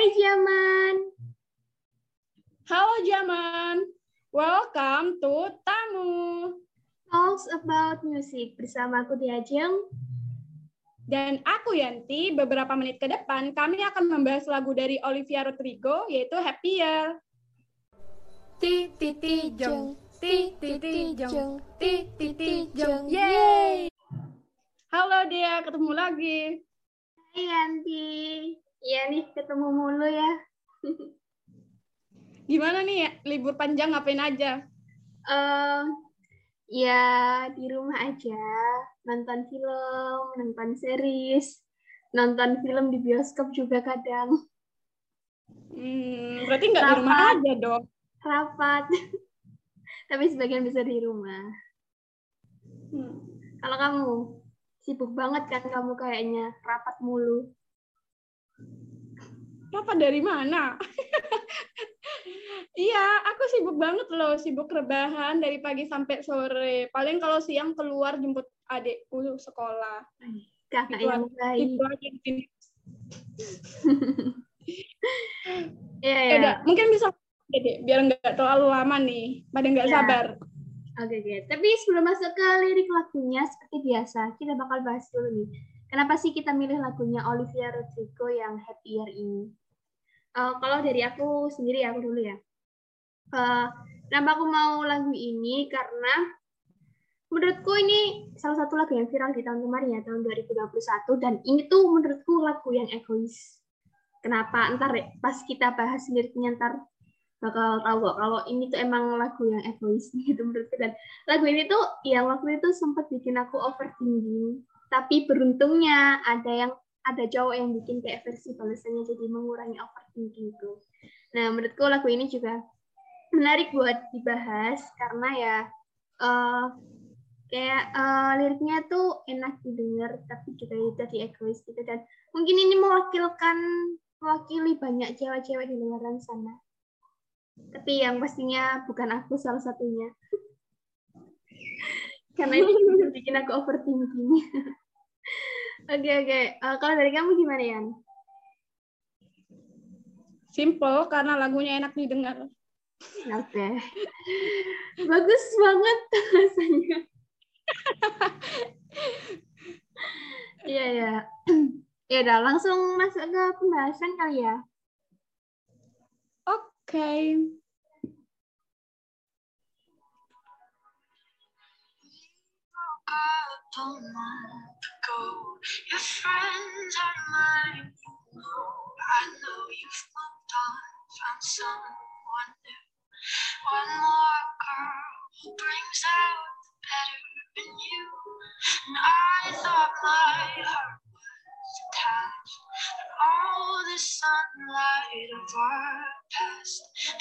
Hai Jaman. Halo Jaman. Welcome to Tamu. Talks about music bersama aku Diajeng. Dan aku Yanti, beberapa menit ke depan kami akan membahas lagu dari Olivia Rodrigo yaitu Happier. Ti ti ti jong, ti ti ti jong, ti ti ti jong. Yeay! Halo dia, ketemu lagi. Hai Yanti. Iya nih, ketemu mulu ya. Gimana nih ya, libur panjang ngapain aja? Eh, ya di rumah aja, nonton film, nonton series, nonton film di bioskop juga kadang. Hmm, berarti nggak di rumah aja dong. Rapat. Tapi sebagian besar di rumah. Hmm. Kalau kamu sibuk banget kan kamu kayaknya rapat mulu. Rapat dari mana? iya, aku sibuk banget loh, sibuk rebahan dari pagi sampai sore. Paling kalau siang keluar jemput adikku sekolah. Kakak Itu yang baik. Itu aja. Iya, Ya ya. udah, mungkin bisa Dek, biar nggak terlalu lama nih, pada nggak Ya. sabar. Oke, oke. Tapi sebelum masuk ke lirik lagunya, seperti biasa, kita bakal bahas dulu nih. Kenapa sih kita milih lagunya Olivia Rodrigo yang Happier ini? Eh, kalau dari aku sendiri, aku dulu ya. Eh, kenapa aku mau lagu ini? Karena menurutku ini salah satu lagu yang viral di tahun kemarin ya, tahun 2021. Dan ini tuh menurutku lagu yang egois. Kenapa? Ntar pas kita bahas liriknya ntar bakal tahu kok kalau ini tuh emang lagu yang egois gitu menurutku dan lagu ini tuh yang waktu itu sempat bikin aku overthinking tapi beruntungnya ada yang ada cowok yang bikin kayak versi balasannya jadi mengurangi overthinking itu. Nah menurutku lagu ini juga menarik buat dibahas karena ya eh, kayak eh, liriknya tuh enak didengar tapi juga jadi egois gitu. Dan mungkin ini mewakilkan mewakili banyak cewek-cewek di luar sana. Tapi yang pastinya bukan aku salah satunya. Karena ini bikin aku overthinking oke oke Eh, kalau dari kamu gimana Yan? Simple, karena lagunya enak didengar. oke bagus banget rasanya iya ya ya udah langsung masuk ke pembahasan kali ya Oke. up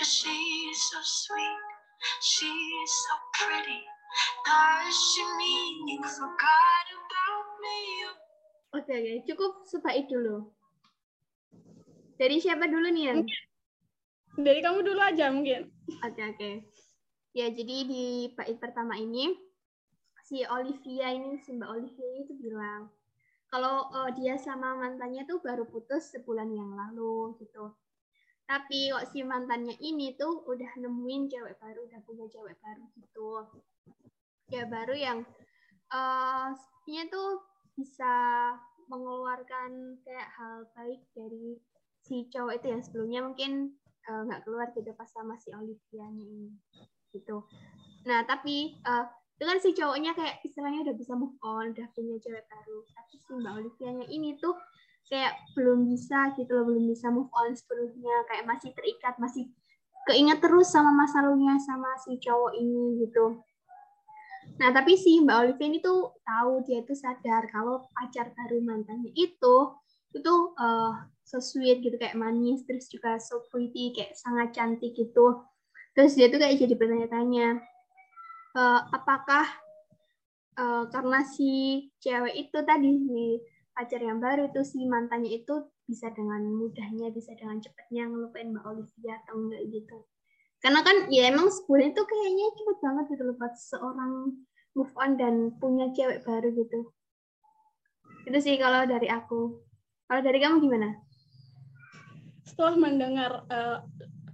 she's so sweet, she's so pretty. Does she mean you forgot about me? oke oke cukup sebaik dulu dari siapa dulu nih Yan? Dari kamu dulu aja mungkin. Oke oke. Ya jadi di bait pertama ini si Olivia ini si Mbak Olivia ini tuh bilang kalau eh, dia sama mantannya tuh baru putus sebulan yang lalu gitu. Tapi kok si mantannya ini tuh udah nemuin cewek baru, udah punya cewek baru gitu. Ya baru yang sepertinya tuh bisa mengeluarkan kayak hal baik dari si cowok itu yang sebelumnya mungkin eh, nggak keluar gitu pas sama si Olivia-nya ini gitu. Nah tapi eh, dengan si cowoknya kayak istilahnya udah bisa move on, udah punya cewek baru. Tapi si Mbak Olivia-nya ini tuh kayak belum bisa gitu loh, belum bisa move on sepenuhnya, kayak masih terikat, masih keinget terus sama masa lalunya sama si cowok ini gitu. Nah, tapi si Mbak Olivia ini tuh tahu dia tuh sadar kalau pacar baru mantannya itu itu eh, so sweet gitu kayak manis terus juga so pretty kayak sangat cantik gitu. Terus dia tuh kayak jadi bertanya-tanya eh, apakah eh, karena si cewek itu tadi si pacar yang baru itu si mantannya itu bisa dengan mudahnya bisa dengan cepatnya ngelupain Mbak Olivia atau enggak gitu. Karena kan ya emang sebulan itu kayaknya cepet banget gitu loh buat seorang move on dan punya cewek baru gitu. Itu sih kalau dari aku. Kalau dari kamu gimana? setelah mendengar uh,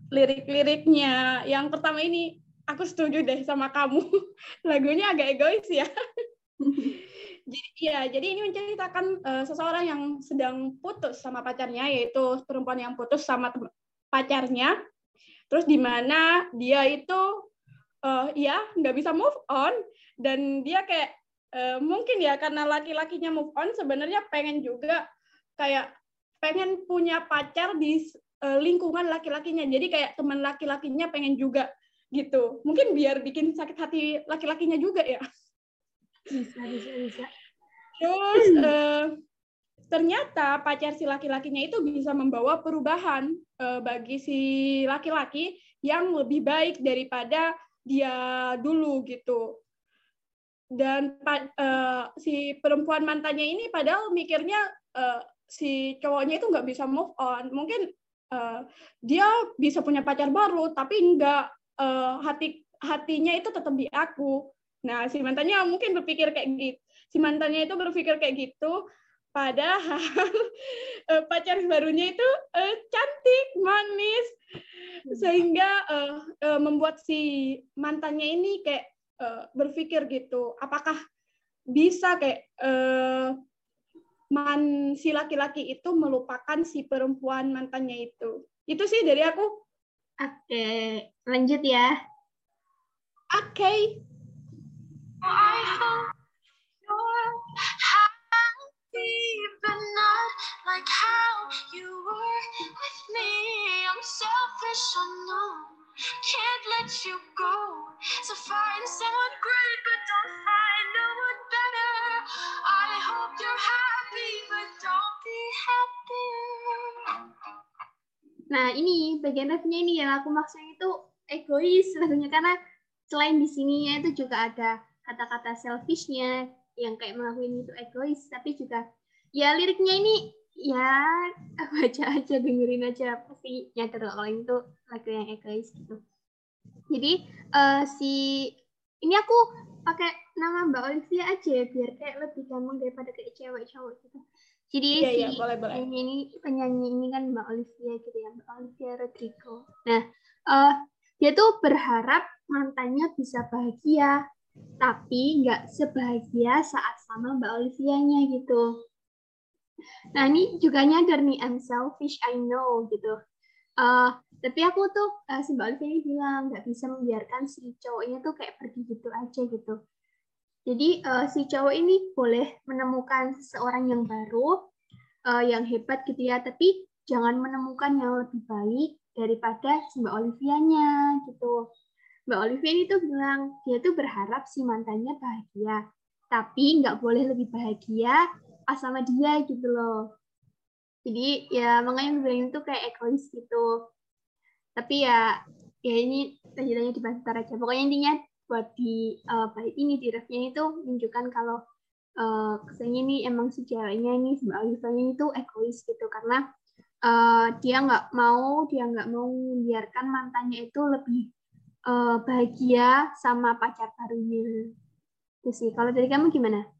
lirik-liriknya yang pertama ini aku setuju deh sama kamu lagunya agak egois ya jadi ya jadi ini menceritakan uh, seseorang yang sedang putus sama pacarnya yaitu perempuan yang putus sama pacarnya terus di mana dia itu uh, ya nggak bisa move on. Dan dia kayak uh, mungkin ya karena laki-lakinya move on sebenarnya pengen juga kayak pengen punya pacar di uh, lingkungan laki-lakinya. Jadi kayak teman laki-lakinya pengen juga gitu. Mungkin biar bikin sakit hati laki-lakinya juga ya. Bisa bisa bisa. Terus uh, ternyata pacar si laki-lakinya itu bisa membawa perubahan uh, bagi si laki-laki yang lebih baik daripada dia dulu gitu. Dan uh, si perempuan mantannya ini padahal mikirnya uh, si cowoknya itu nggak bisa move on. Mungkin uh, dia bisa punya pacar baru tapi nggak uh, hati hatinya itu tetap di aku. Nah si mantannya mungkin berpikir kayak gitu si mantannya itu berpikir kayak gitu padahal uh, pacar barunya itu uh, cantik manis. Sehingga uh, uh, membuat si mantannya ini kayak uh, berpikir gitu apakah bisa kayak uh, man si laki-laki itu melupakan si perempuan mantannya itu. Itu sih dari aku. Oke lanjut ya. Oke. Okay. Like how you were with me. I'm selfish, I know. Can't let you go. So find someone great, but don't find no one better. I hope you're happy, but don't be happier. Nah, ini bagian refnya ini yang aku maksudnya itu egois lagunya karena selain di sini itu juga ada kata-kata selfishnya yang kayak melakukan itu egois, tapi juga ya liriknya ini ya baca aja dengerin aja pasti nyadar kalau itu lagu yang egois gitu. Jadi uh, si ini aku pakai nama Mbak Olivia aja ya, biar kayak lebih gampang daripada kayak cewek cowok gitu. Jadi iya, si iya, boleh, ini penyanyi ini kan Mbak Olivia gitu ya Mbak Olivia Rodrigo. Nah uh, dia tuh berharap mantannya bisa bahagia tapi nggak sebahagia saat sama Mbak Olivia-nya gitu Nah ini juga nyadar nih I'm selfish, I know gitu. Uh, tapi aku tuh uh, si Mbak Olivia bilang nggak bisa membiarkan si cowoknya tuh kayak pergi gitu aja gitu. Jadi uh, si cowok ini boleh menemukan seseorang yang baru, uh, yang hebat gitu ya, tapi jangan menemukan yang lebih baik daripada si Mbak Olivia-nya gitu. Mbak Olivia ini tuh bilang dia tuh berharap si mantannya bahagia, tapi nggak boleh lebih bahagia pas sama dia gitu loh. Jadi ya makanya bilang itu kayak egois gitu. Tapi ya ya ini lanjutannya dibahas ntar aja. Pokoknya intinya buat di uh, bait ini di refnya itu menunjukkan kalau uh, kesannya ini emang si ceweknya ini Mbak tuh egois gitu. Karena uh, dia nggak mau dia nggak mau membiarkan mantannya itu lebih uh, bahagia sama pacar barunya. Itu sih. Kalau dari kamu gimana?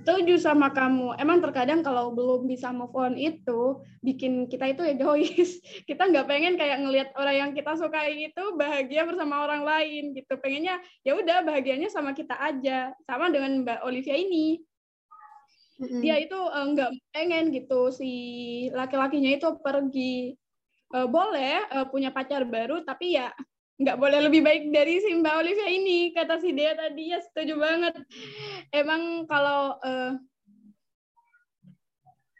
Setuju sama kamu. Emang terkadang kalau belum bisa move on itu bikin kita itu egois. Kita nggak pengen kayak ngelihat orang yang kita sukai itu bahagia bersama orang lain gitu. Pengennya ya udah bahagianya sama kita aja. Sama dengan Mbak Olivia ini. Dia itu uh, nggak pengen gitu si laki-lakinya itu pergi. Uh, boleh uh, punya pacar baru tapi ya nggak boleh lebih baik dari si Mbak Olivia ini kata si Dea tadi. Ya setuju banget. Emang kalau uh,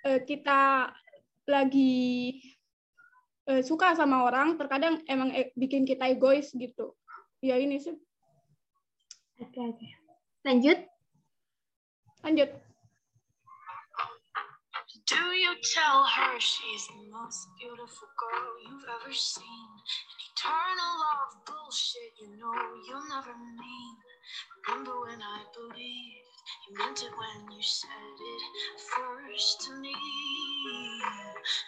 uh, kita lagi uh, suka sama orang terkadang emang e bikin kita egois gitu. Ya ini sih. Oke okay, oke. Okay. lanjut. Lanjut Do you tell her she's the most beautiful girl you've ever seen? An eternal love bullshit you know you'll never mean. Remember when I believed you meant it when you said it first to me.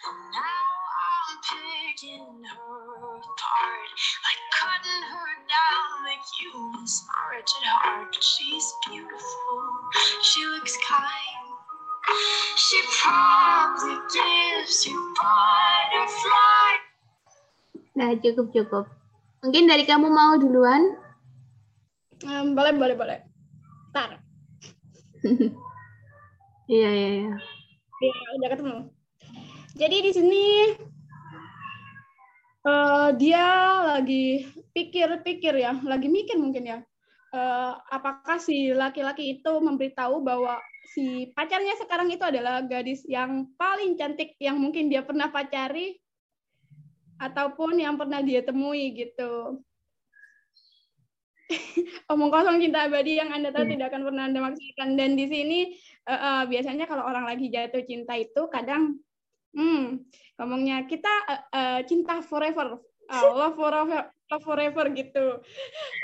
And now I'm picking her apart, like cutting her down, like you miss wretched heart. But she's beautiful, she looks kind. She probably gives you butterfly. Nah, cukup cukup. Mungkin dari kamu mau duluan? Um, boleh, boleh, boleh. Ntar. Iya, iya, iya, iya. Udah ketemu. Jadi di sini uh, dia lagi pikir-pikir ya, lagi mikir mungkin ya. Uh, apakah si laki-laki itu memberitahu bahwa si pacarnya sekarang itu adalah gadis yang paling cantik yang mungkin dia pernah pacari ataupun yang pernah dia temui gitu. Omong kosong cinta abadi yang Anda tahu Hmm. tidak akan pernah Anda maksudkan. Dan di sini eh, eh, biasanya kalau orang lagi jatuh cinta itu kadang hmm, ngomongnya kita eh, eh, cinta forever, Ah, love forever, love forever gitu.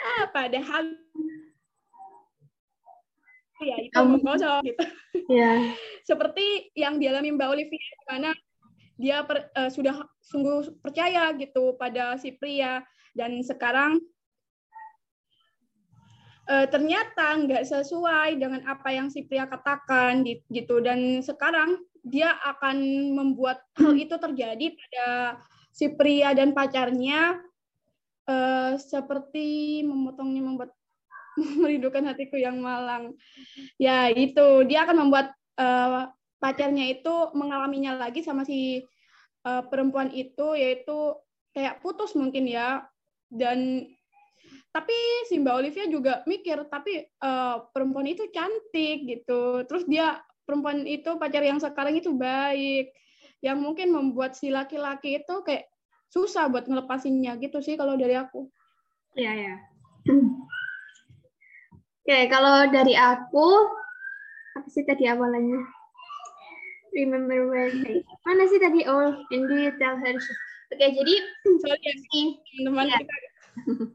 Ah, padahal ya itu kosong gitu. Iya. Seperti yang dialami Mbak Olivia di mana dia per- eh, sudah sungguh percaya gitu pada si pria dan sekarang eh, ternyata nggak sesuai dengan apa yang si pria katakan gitu dan sekarang dia akan membuat hal itu terjadi pada si pria dan pacarnya eh, seperti memotongnya membuat merindukan hatiku yang malang. Ya itu. Dia akan membuat eh, pacarnya itu mengalaminya lagi sama si eh, perempuan itu yaitu kayak putus mungkin ya. Dan tapi si Mbak Olivia juga mikir tapi eh, perempuan itu cantik gitu. Terus dia perempuan itu pacar yang sekarang itu baik. Yang mungkin membuat si laki-laki itu kayak susah buat ngelepasinnya gitu sih kalau dari aku. Iya, ya. Oke, kalau dari aku, apa sih tadi awalannya? Remember when I- Mana sih tadi? Oh, and do you tell her? Oke, jadi soalnya si, teman-teman kita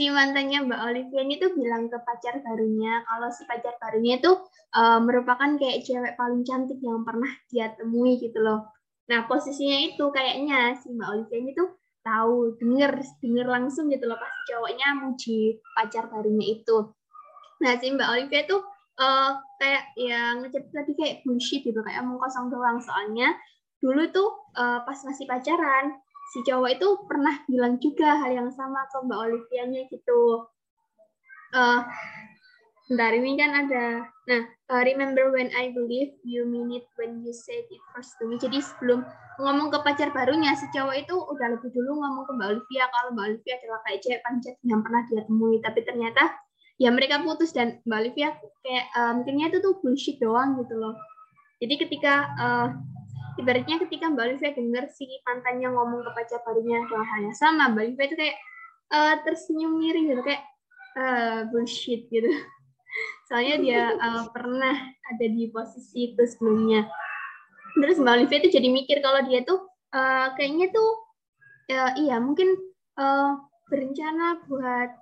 si mantannya Mbak Olivia ini tuh bilang ke pacar barunya kalau si pacar barunya itu eh, merupakan kayak cewek paling cantik yang pernah dia temui gitu loh. Nah, posisinya itu kayaknya si Mbak Olivia ini tuh tahu, denger, denger langsung gitu loh pas cowoknya muji pacar barunya itu. Nah, si Mbak Olivia tuh eh, kayak yang ngechat tadi kayak bullshit gitu, kayak omong kosong doang. Soalnya dulu tuh eh, pas masih pacaran, si cowok itu pernah bilang juga hal yang sama ke Mbak Olivia-nya gitu. Eh, bentar, ini kan ada, nah, eh, remember when I believe you mean it when you said it first to me. Jadi sebelum ngomong ke pacar barunya, si cowok itu udah lebih dulu ngomong ke Mbak Olivia kalau Mbak Olivia adalah kayak cewek cantik yang pernah dia temui. Tapi ternyata ya mereka putus dan Mbak Olivia kayak eh, mikirnya itu tuh bullshit doang gitu loh. Jadi ketika eh, ibaratnya ketika Mbak Olivia dengar si mantannya ngomong ke pacar barunya dengan hal yang sama, Mbak Olivia itu kayak eh, tersenyum miring gitu kayak eh, bullshit gitu. Soalnya dia eh, pernah ada di posisi itu sebelumnya. Terus Mbak Olivia itu jadi mikir kalau dia tuh eh, kayaknya tuh eh, iya mungkin eh, berencana buat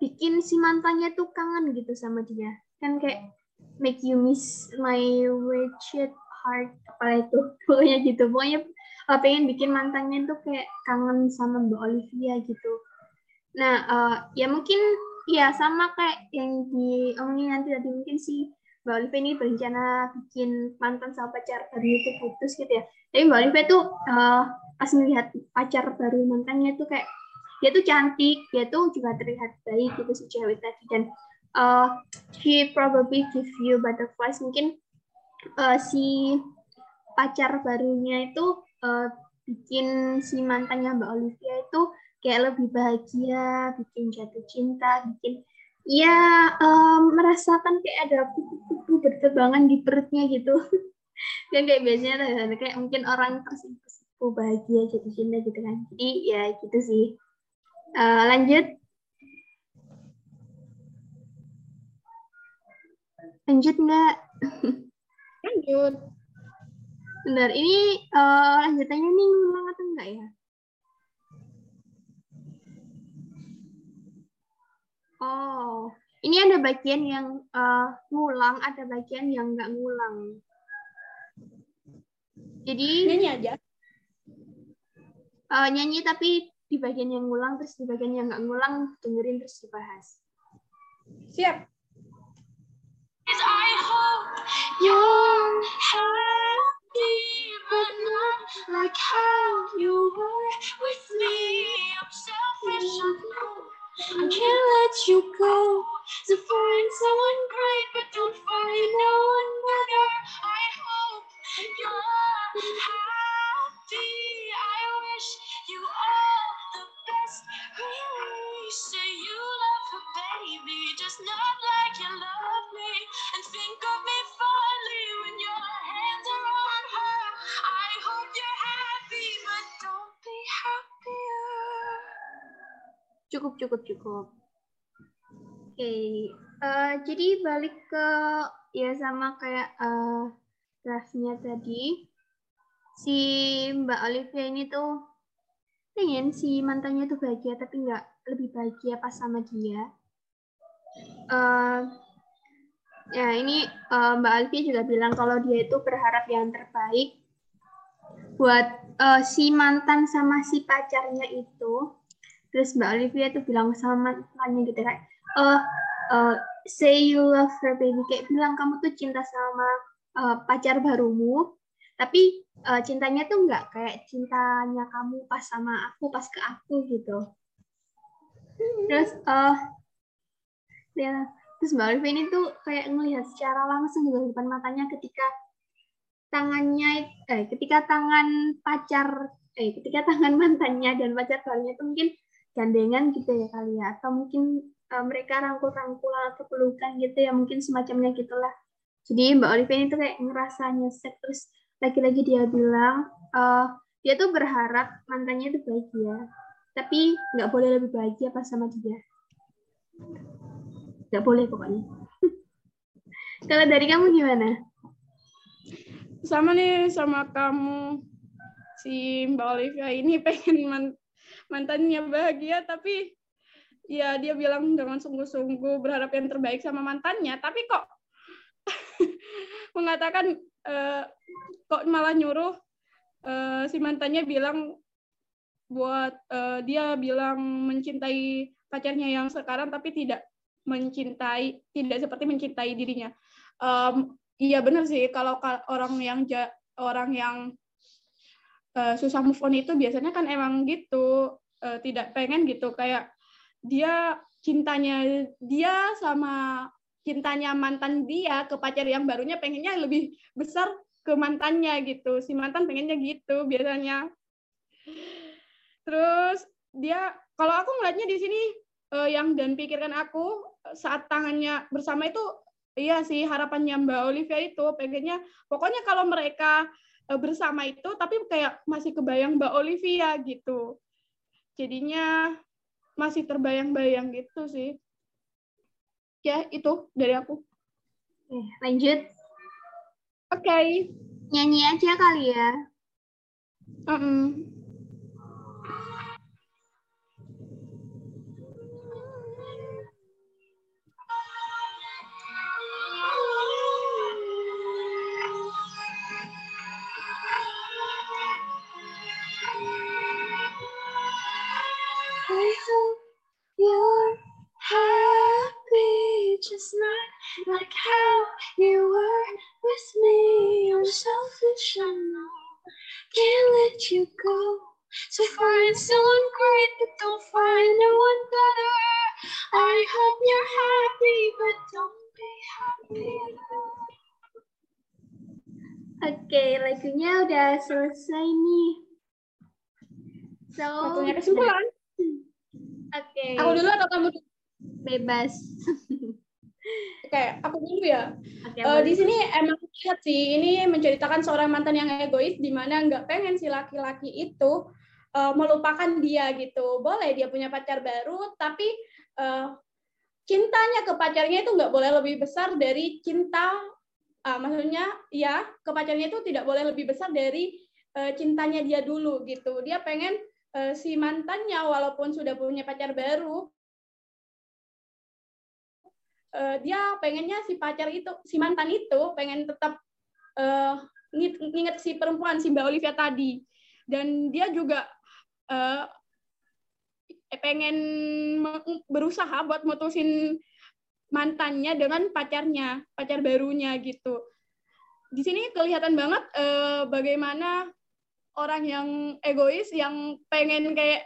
bikin si mantannya tuh kangen gitu sama dia. Kan kayak make you miss my wretched heart apa itu? Pokoknya gitu. Pokoknya pengen bikin mantannya tuh kayak kangen sama Mbak Olivia gitu. Nah uh, ya mungkin ya sama kayak yang diomongin nanti tadi. Mungkin si Mbak Olivia ini berencana bikin mantan sama pacar baru itu putus gitu ya. Tapi Mbak Olivia tuh uh, pas melihat pacar baru mantannya tuh kayak dia tuh cantik dia tuh juga terlihat baik gitu si cewek tadi dan uh, she probably give you butterflies mungkin uh, si pacar barunya itu uh, bikin si mantannya Mbak Olivia itu kayak lebih bahagia, bikin jatuh cinta, bikin ya um, merasakan kayak ada kupu-kupu berterbangan di perutnya gitu. kan kayak biasanya kayak mungkin orang tersipu bahagia jatuh cinta gitu kan. Jadi ya gitu sih. Uh, lanjut. Lanjut nggak? lanjut Benar, ini uh, lanjutannya nih ngulang atau enggak ya? Oh, ini ada bagian yang uh, ngulang, ada bagian yang enggak ngulang. Jadi nyanyi aja uh, nyanyi tapi di bagian yang ngulang terus di bagian yang nggak ngulang dengerin terus dibahas. Siap. I can't let you go. Cukup. Oke, eh, jadi balik ke ya sama kayak eh draftnya tadi, si Mbak Olivia ini tuh pengen si mantannya tuh bahagia tapi nggak lebih bahagia pas sama dia. Eh, ya ini eh, Mbak Olivia juga bilang kalau dia itu berharap yang terbaik buat eh, si mantan sama si pacarnya itu terus Mbak Olivia tuh bilang sama mantannya gitu kayak eh eh, say you love her baby. Kayak bilang kamu tuh cinta sama eh, pacar barumu tapi eh, cintanya tuh nggak kayak cintanya kamu pas sama aku pas ke aku gitu. Terus eh ya terus Mbak Olivia ini tuh kayak ngelihat secara langsung gitu di depan matanya ketika tangannya eh ketika tangan pacar eh ketika tangan mantannya dan pacar barunya itu mungkin gandengan gitu ya kali ya. Atau mungkin eh, mereka rangkul-rangkulan atau pelukan gitu ya mungkin semacamnya gitulah. Jadi Mbak Olivia ini tuh kayak ngerasa nyesek terus lagi-lagi dia bilang eh, dia tuh berharap mantannya itu bahagia tapi nggak boleh lebih bahagia pas sama dia. Nggak boleh pokoknya. Kalau dari kamu gimana? Sama nih sama kamu. Si Mbak Olivia ini pengen mantannya bahagia tapi ya dia bilang dengan sungguh-sungguh berharap yang terbaik sama mantannya. Tapi kok mengatakan eh, kok malah nyuruh eh, si mantannya bilang buat eh, dia bilang mencintai pacarnya yang sekarang tapi tidak mencintai tidak seperti mencintai dirinya. Em, iya benar sih kalau ka- orang yang ja- orang yang eh, susah move on itu biasanya kan emang gitu. Eh, tidak pengen gitu kayak dia cintanya dia sama cintanya mantan dia ke pacar yang barunya pengennya lebih besar ke mantannya gitu. Si mantan pengennya gitu biasanya. Terus dia kalau aku ngeliatnya di sini eh, yang dan pikirkan aku saat tangannya bersama itu iya sih harapannya Mbak Olivia itu pengennya pokoknya kalau mereka bersama itu tapi kayak masih kebayang Mbak Olivia gitu. Jadinya masih terbayang-bayang gitu sih. Ya itu dari aku. Lanjut. Oke. Nyanyi aja kali ya. Mm-mm. I just not like how you were with me. I'm selfish, I know. Can't let you go. So find someone great, but don't find no one better. I hope you're happy, but don't be happy. Oke, lagunya udah selesai nih. So, waktunya kesimpulan Oke, aku dulu atau kamu dulu? bebas. oke aku dulu ya Oke, Eh, boleh. di sini emang lihat sih ini menceritakan seorang mantan yang egois di mana nggak pengen si laki-laki itu eh, melupakan dia gitu. Boleh dia punya pacar baru, tapi eh, cintanya ke pacarnya itu nggak boleh lebih besar dari cinta, ah, maksudnya ya ke pacarnya itu tidak boleh lebih besar dari eh, cintanya dia dulu gitu. Dia pengen eh, si mantannya walaupun sudah punya pacar baru, eh, dia pengennya si pacar itu, si mantan itu pengen tetap ngit- nginget si perempuan si Mbak Olivia tadi. Dan dia juga eh, pengen berusaha buat mutusin mantannya dengan pacarnya pacar barunya gitu. Di sini kelihatan banget eh, bagaimana orang yang egois yang pengen kayak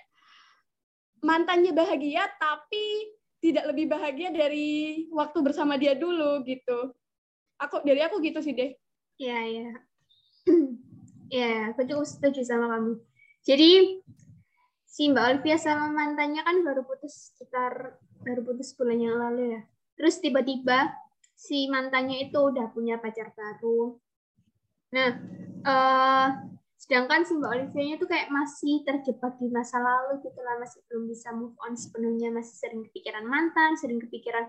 mantannya bahagia tapi tidak lebih bahagia dari waktu bersama dia dulu gitu. Aku dari aku gitu sih deh. Iya, iya. Iya, aku juga setuju sama kamu. Jadi si Mbak Olivia sama mantannya kan baru putus sekitar baru putus bulan yang lalu ya. Terus tiba-tiba si mantannya itu udah punya pacar baru. Nah, eh sedangkan si Mbak Olivia-nya tuh kayak masih terjebak di masa lalu gitu lah, masih belum bisa move on sepenuhnya, masih sering kepikiran mantan, sering kepikiran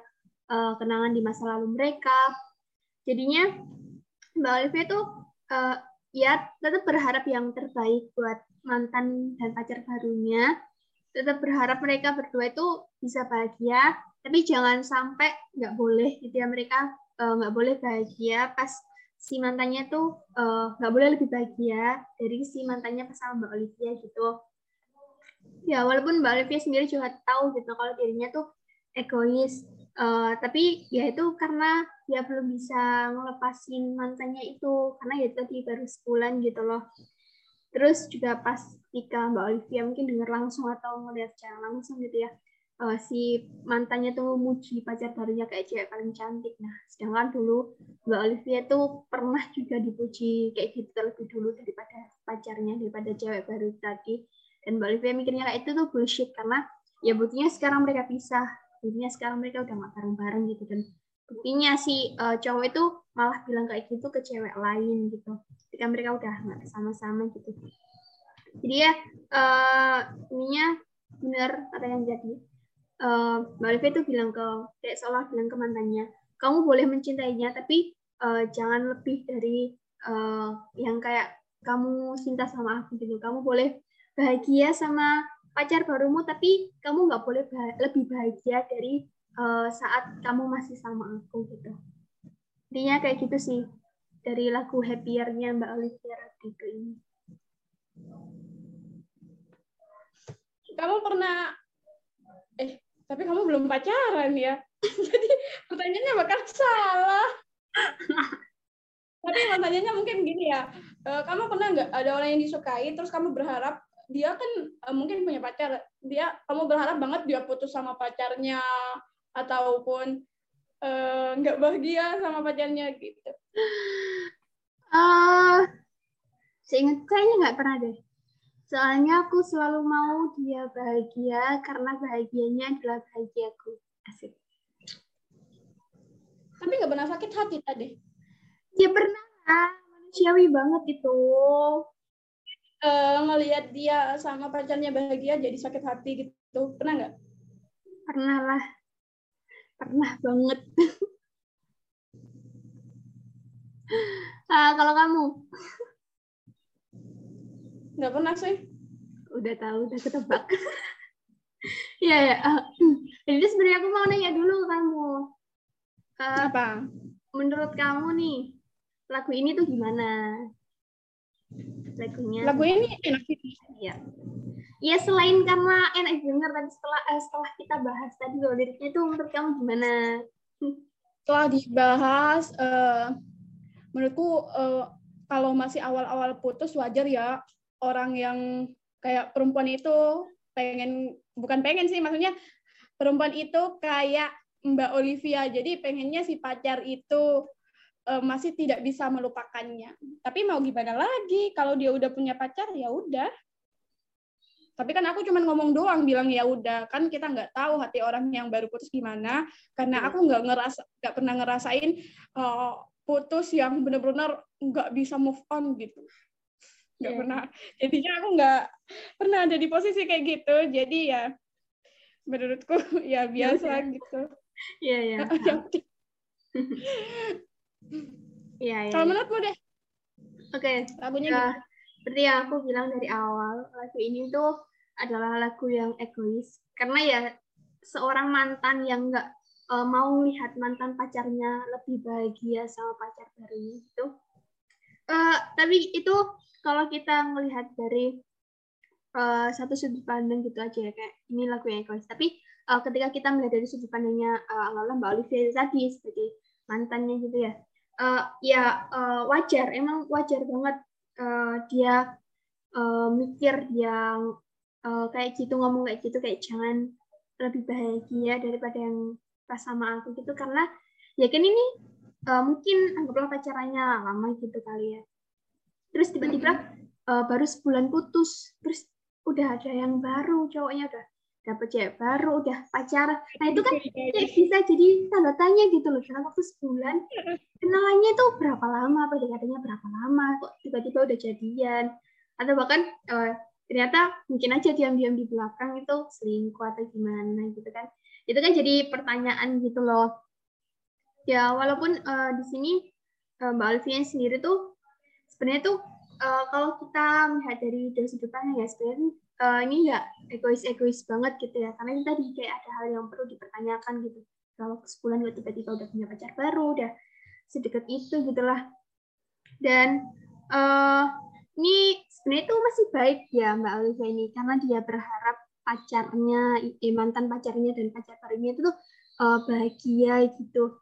eh, kenangan di masa lalu mereka. Jadinya Mbak Olivia tuh eh, ya tetap berharap yang terbaik buat mantan dan pacar barunya. Tetap berharap mereka berdua itu bisa bahagia, tapi jangan sampai nggak boleh gitu ya mereka eh, nggak boleh bahagia pas si mantannya tuh eh, nggak boleh lebih bahagia dari si mantannya pas Mbak Olivia gitu. Ya walaupun Mbak Olivia sendiri juga tahu gitu kalau dirinya tuh egois, Eh, tapi ya itu karena dia belum bisa ngelepasin mantannya itu karena ya tadi baru sebulan gitu loh. Terus juga pas ketika Mbak Olivia mungkin dengar langsung atau ngeliat secara langsung gitu ya, eh, si mantannya tuh muji pacar barunya kayak cewek paling cantik. Nah, sedangkan dulu Mbak Olivia tuh pernah juga dipuji kayak gitu terlebih dulu daripada pacarnya, daripada cewek baru tadi. Dan Mbak Olivia mikirnya kayak itu tuh bullshit karena ya buktinya sekarang mereka pisah. Buktinya sekarang mereka udah gak bareng-bareng gitu dan buktinya si eh, cowok itu malah bilang kayak gitu ke cewek lain gitu ketika mereka udah nggak sama-sama gitu jadi ya eh ininya benar apa yang jadi Eh, Mbak Olivia tuh bilang ke kayak seolah bilang ke mantannya kamu boleh mencintainya tapi eh, jangan lebih dari eh, yang kayak kamu cinta sama aku gitu. Kamu boleh bahagia sama pacar barumu tapi kamu nggak boleh bah- lebih bahagia dari eh, saat kamu masih sama aku gitu. Intinya kayak gitu sih dari lagu Happier-nya Mbak Olivia Rodrigo ini. Kamu pernah eh tapi kamu belum pacaran ya. Jadi pertanyaannya bakal salah. tapi pertanyaannya mungkin gini ya. eh, kamu pernah nggak ada orang yang disukai terus kamu berharap dia kan eh, mungkin punya pacar, dia kamu berharap banget dia putus sama pacarnya ataupun eh, nggak bahagia sama pacarnya gitu. Eh, seingat kayaknya nggak pernah deh. Soalnya aku selalu mau dia bahagia karena bahagianya adalah bahagiaku. Asik. Tapi nggak pernah sakit hati tadi. Ya pernah manusiawi banget itu. Eh, ngelihat dia sama pacarnya bahagia jadi sakit hati gitu. Pernah nggak? Pernah lah. Pernah banget. Ah, kalau kamu? Nggak pernah sih. Udah tahu, udah ketebak. Iya, ya. Jadi sebenarnya aku mau nanya dulu kamu. Eh, Apa? menurut kamu nih, lagu ini tuh gimana? Lagunya. Lagu ini enak sih. Iya. Ya selain karena enak denger tadi setelah eh, setelah kita bahas tadi loh liriknya tuh menurut kamu gimana? Setelah dibahas, eh, menurutku eh, kalau masih awal-awal putus wajar ya orang yang kayak perempuan itu pengen bukan pengen sih maksudnya perempuan itu kayak Mbak Olivia. Jadi pengennya si pacar itu eh, masih tidak bisa melupakannya. Tapi mau gimana lagi? Kalau dia udah punya pacar ya udah. Tapi kan aku cuma ngomong doang bilang ya udah. Kan kita nggak tahu hati orang yang baru putus gimana. Karena aku nggak ngerasa nggak pernah ngerasain eh, putus yang benar-benar nggak bisa move on gitu nggak Iya. pernah jadinya aku nggak pernah ada di posisi kayak gitu jadi ya menurutku ya biasa udah. gitu Iya ya. Ya udah. Iya ya. kalau menurutmu deh Oke. lagunya Ya, gimana seperti yang aku bilang dari awal, lagu ini tuh adalah lagu yang egois. Karena ya seorang mantan yang nggak eh, mau lihat mantan pacarnya lebih bahagia sama pacar barunya itu. Eh, tapi itu kalau kita melihat dari eh, satu sudut pandang gitu aja ya kayak ini lagu yang egois. Tapi eh, ketika kita melihat dari sudut pandangnya uh, Mbak Olivia tadi sebagai mantannya gitu ya, eh, ya eh, wajar, emang wajar banget eh, dia eh, mikir yang uh, kayak gitu ngomong kayak gitu kayak jangan lebih bahagia daripada yang pas sama aku gitu karena ya kan ini uh, mungkin anggaplah pacarannya lama gitu kali ya. Terus tiba-tiba uh, baru sebulan putus. Terus udah ada yang baru cowoknya udah dapet cewek baru udah pacaran nah itu kan kayak bisa jadi tanda tanya gitu loh dalam waktu sebulan. Kenalannya tuh berapa lama? Pendekatannya berapa lama? Kok tiba-tiba udah jadian? Atau bahkan uh, ternyata mungkin aja diam-diam di belakang itu selingkuh atau gimana gitu kan. Itu kan jadi pertanyaan gitu loh ya walaupun uh, di sini uh, Mbak Alvia sendiri tuh sebenarnya tuh uh, kalau kita melihat dari dari sudut ya sebenarnya uh, ini nggak egois-egois banget gitu ya. Karena ini tadi kayak ada hal yang perlu dipertanyakan gitu. Kalau sebulan gue tiba-tiba udah punya pacar baru udah sedekat itu gitulah. Dan uh, ini sebenarnya itu masih baik ya Mbak Olivia ini. Karena dia berharap pacarnya eh, mantan pacarnya dan pacar barunya itu tuh uh, bahagia gitu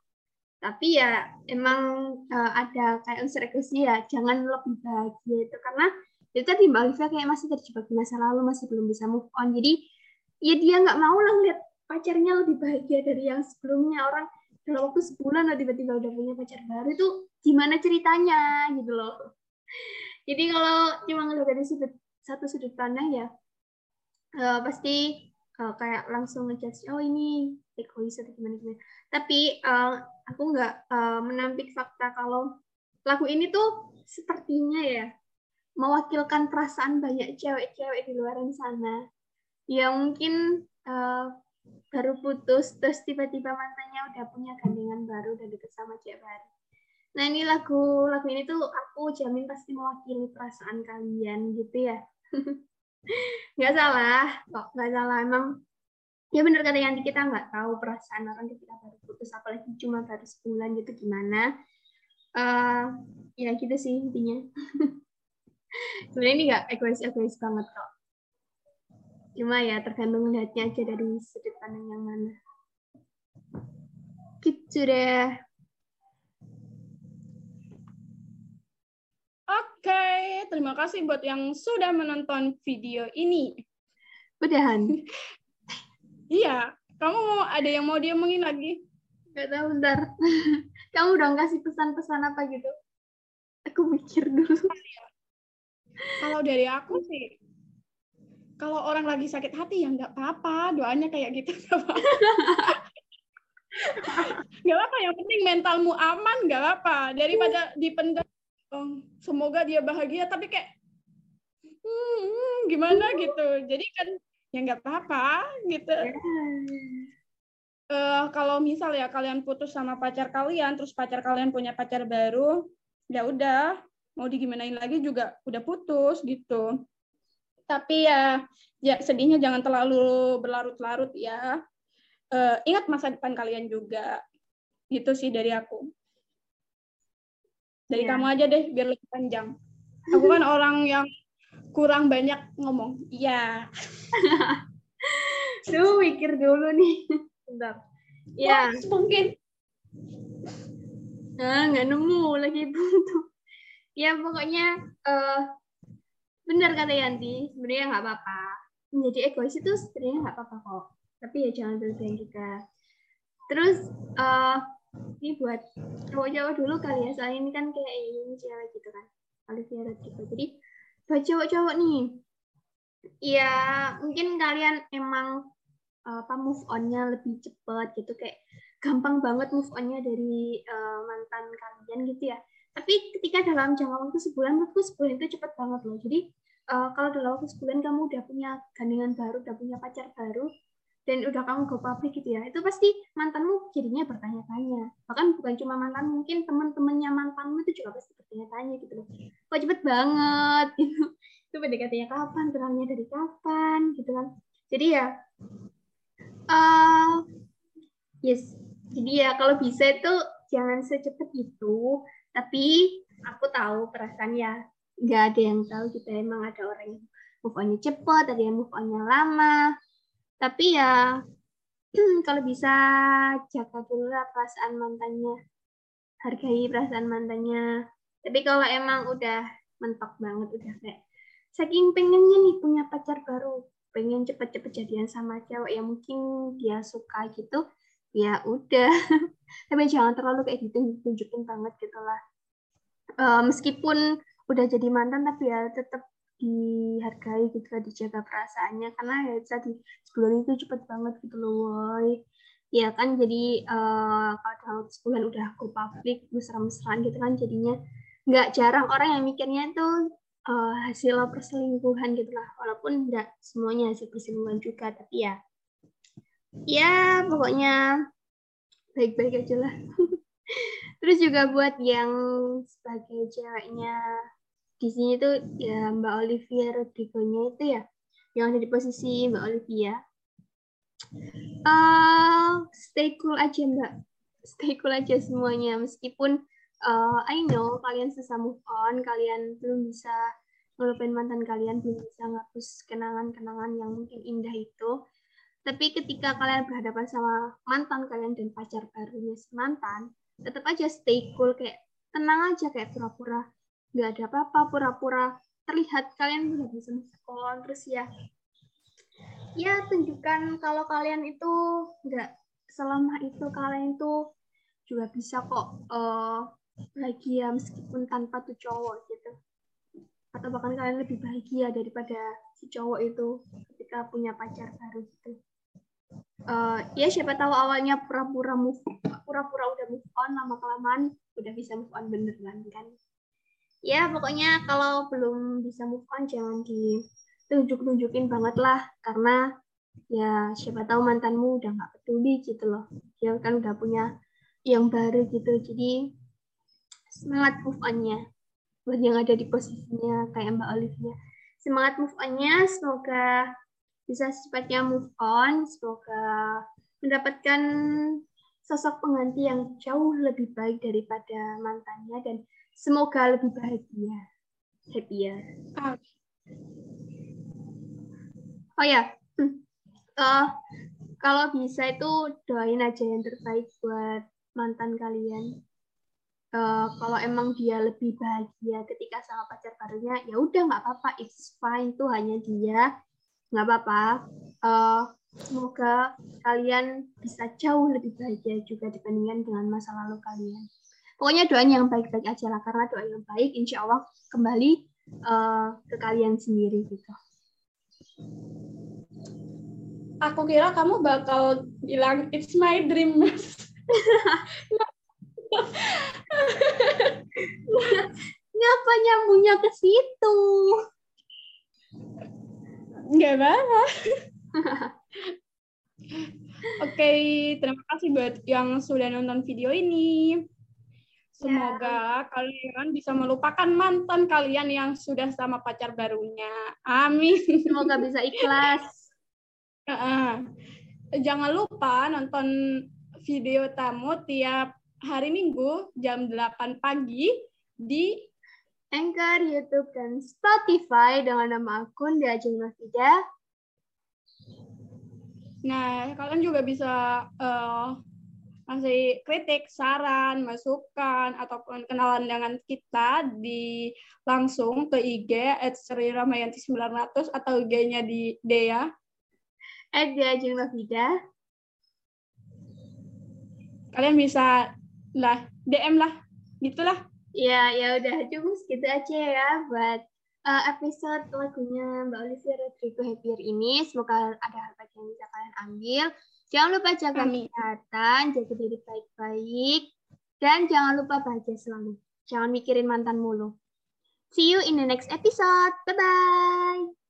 tapi ya emang uh, ada kayak unsur egoisnya ya jangan lebih bahagia itu. Karena itu tadi Mbak Olivia kayak masih terjebak di masa lalu masih belum bisa move on. Jadi ya dia nggak mau lah lihat pacarnya lebih bahagia dari yang sebelumnya. Orang dalam waktu sebulan lah tiba-tiba udah punya pacar baru itu gimana ceritanya gitu loh. Jadi kalau cuma ngeliat dari sudut satu sudut pandang ya uh, pasti uh, kayak langsung ngejudge oh ini egois atau gimana gimana tapi uh, aku nggak uh, menampik fakta kalau lagu ini tuh sepertinya ya mewakilkan perasaan banyak cewek-cewek di luar sana yang mungkin uh, baru putus terus tiba-tiba mantannya udah punya gandengan baru dan deket sama cewek baru. Nah ini lagu lagu ini tuh aku jamin pasti mewakili perasaan kalian gitu ya. nggak salah kok nggak salah emang ya bener kata Yanti kita nggak tahu perasaan orang ketika baru putus apalagi cuma baru sebulan gitu gimana? Uh, ya gitu sih intinya. Sebenarnya ini nggak egois egois banget kok. Cuma ya tergantung melihatnya aja dari sudut pandang yang mana. Gitu deh. Oke, terima kasih buat yang sudah menonton video ini. Udahan. iya, kamu mau ada yang mau diomongin lagi? Gak tahu, bentar. kamu dong kasih pesan-pesan apa gitu? Aku mikir dulu. Kalau dari aku sih, kalau orang lagi sakit hati ya nggak apa-apa, doanya kayak gitu nggak apa-apa. Nggak apa, yang penting mentalmu aman nggak apa. Daripada dipendam, oh, semoga dia bahagia, tapi kayak hmm, gimana gitu. Jadi kan ya nggak apa-apa gitu. Uh, kalau misal ya kalian putus sama pacar kalian, terus pacar kalian punya pacar baru, ya udah mau digimanain lagi juga udah putus gitu. Tapi ya ya sedihnya jangan terlalu berlarut-larut ya. Uh, ingat masa depan kalian juga gitu sih dari aku. Dari yeah. kamu aja deh biar lebih panjang. Aku kan orang yang kurang banyak ngomong. Iya. Duh, mikir dulu nih. Bentar. Ya mungkin. Ah nggak nemu lagi buntu. Ya pokoknya uh, benar kata Yanti sebenarnya nggak apa-apa. Menjadi egois itu sebenarnya nggak apa-apa kok. Tapi ya jangan berlebihan juga. Terus uh, ini buat cowok-cowok dulu kali ya. Soalnya ini kan kayak ini cewek gitu kan. Olivia gitu jadi buat cowok-cowok nih. Ya mungkin kalian emang apa move onnya lebih cepet gitu. Kayak gampang banget move onnya dari uh, mantan kalian gitu ya. Tapi ketika dalam jangka waktu sebulan menurutku sebulan itu cepat banget loh. Jadi uh, kalau dalam waktu sebulan kamu udah punya gandengan baru udah punya pacar baru dan udah kamu go public gitu ya itu pasti mantanmu jadinya bertanya-tanya. Bahkan bukan cuma mantan mungkin teman-temannya mantanmu itu juga pasti bertanya-tanya gitu loh. Kok cepet banget gitu. Itu PDKT-nya kapan kenalnya dari kapan gitu kan. Jadi ya uh, yes. Jadi ya kalau bisa itu jangan secepat itu tapi aku tahu perasaan ya nggak ada yang tahu kita gitu. emang ada orang yang move on-nya cepat ada yang move on-nya lama tapi ya kalau bisa jaga dulu lah perasaan mantannya. Hargai perasaan mantannya. Tapi kalau emang udah mentok banget udah kayak saking pengennya nih punya pacar baru pengen cepet-cepet jadian sama cewek yang mungkin dia suka gitu ya udah. Tapi jangan terlalu kayak ditunjukin banget gitu lah. Uh, meskipun udah jadi mantan tapi ya tetap dihargai gitu dijaga perasaannya. Karena ya tadi sebulan itu cepet banget gitu loh woy ya kan jadi uh, kalau dalam sebulan udah go publik mesra-mesraan gitu kan jadinya nggak jarang orang yang mikirnya tuh uh, hasil perselingkuhan gitu lah. Walaupun nggak semuanya hasil perselingkuhan juga tapi ya ya pokoknya baik-baik aja lah. Terus juga buat yang sebagai ceweknya di sini tuh ya Mbak Olivia Rodrigo-nya itu ya yang ada di posisi Mbak Olivia. Uh, stay cool aja Mbak. Stay cool aja semuanya. Meskipun uh, I know kalian susah move on, kalian belum bisa ngelupain mantan kalian, belum bisa ngapus kenangan-kenangan yang mungkin indah itu. Tapi ketika kalian berhadapan sama mantan kalian dan pacar barunya si mantan, tetap aja stay cool, kayak tenang aja, kayak pura-pura nggak ada apa-apa, pura-pura terlihat kalian udah bisa on, terus ya ya tunjukkan kalau kalian itu nggak selama itu kalian itu juga bisa kok uh, bahagia meskipun tanpa tuh cowok gitu. Atau bahkan kalian lebih bahagia daripada si cowok itu ketika punya pacar baru gitu. Uh, ya siapa tahu awalnya pura-pura move pura-pura udah move on lama kelamaan udah bisa move on beneran kan ya pokoknya kalau belum bisa move on jangan ditunjuk-tunjukin banget lah. Karena ya siapa tahu mantanmu udah nggak peduli gitu loh. Dia kan udah punya yang baru gitu. Jadi semangat move on-nya. Buat yang ada di posisinya kayak Mbak Olivia. Semangat move on-nya, semoga bisa secepatnya move on, semoga mendapatkan sosok pengganti yang jauh lebih baik daripada mantannya. Dan semoga lebih bahagia, happier. Oh ya, uh, kalau bisa itu doain aja yang terbaik buat mantan kalian. Uh, kalau emang dia lebih bahagia ketika sama pacar barunya ya udah nggak apa-apa. It's fine tuh hanya dia. Nggak apa-apa. Uh, semoga kalian bisa jauh lebih bahagia juga dibandingkan dengan masa lalu kalian pokoknya doanya yang baik-baik aja lah karena doa yang baik insya Allah kembali uh, ke kalian sendiri gitu aku kira kamu bakal bilang it's my dream Ngapa nyambungnya ke situ? Nggak apa-apa. Oke, terima kasih buat yang sudah nonton video ini. Semoga ya. kalian bisa melupakan mantan kalian yang sudah sama pacar barunya. Amin. Semoga bisa ikhlas. Jangan lupa nonton video tamu tiap hari Minggu jam 8 pagi di Anchor, YouTube, dan Spotify dengan nama akun Diajeng Nafida. Nah, kalian juga bisa uh, kasih kritik, saran, masukan, ataupun kenalan dengan kita di langsung ke IG at Sri Ramayanti 900 atau IG-nya di Dea. At Diajeng Nafida. Kalian bisa lah DM lah gitulah ya ya udah cukup segitu aja ya buat uh, episode lagunya Mbak Olivia Rodrigo Happier ini semoga ada hal baik yang bisa kalian ambil jangan lupa jaga kesehatan jaga diri baik-baik dan jangan lupa bahagia selalu. Jangan mikirin mantan mulu see you in the next episode. Bye bye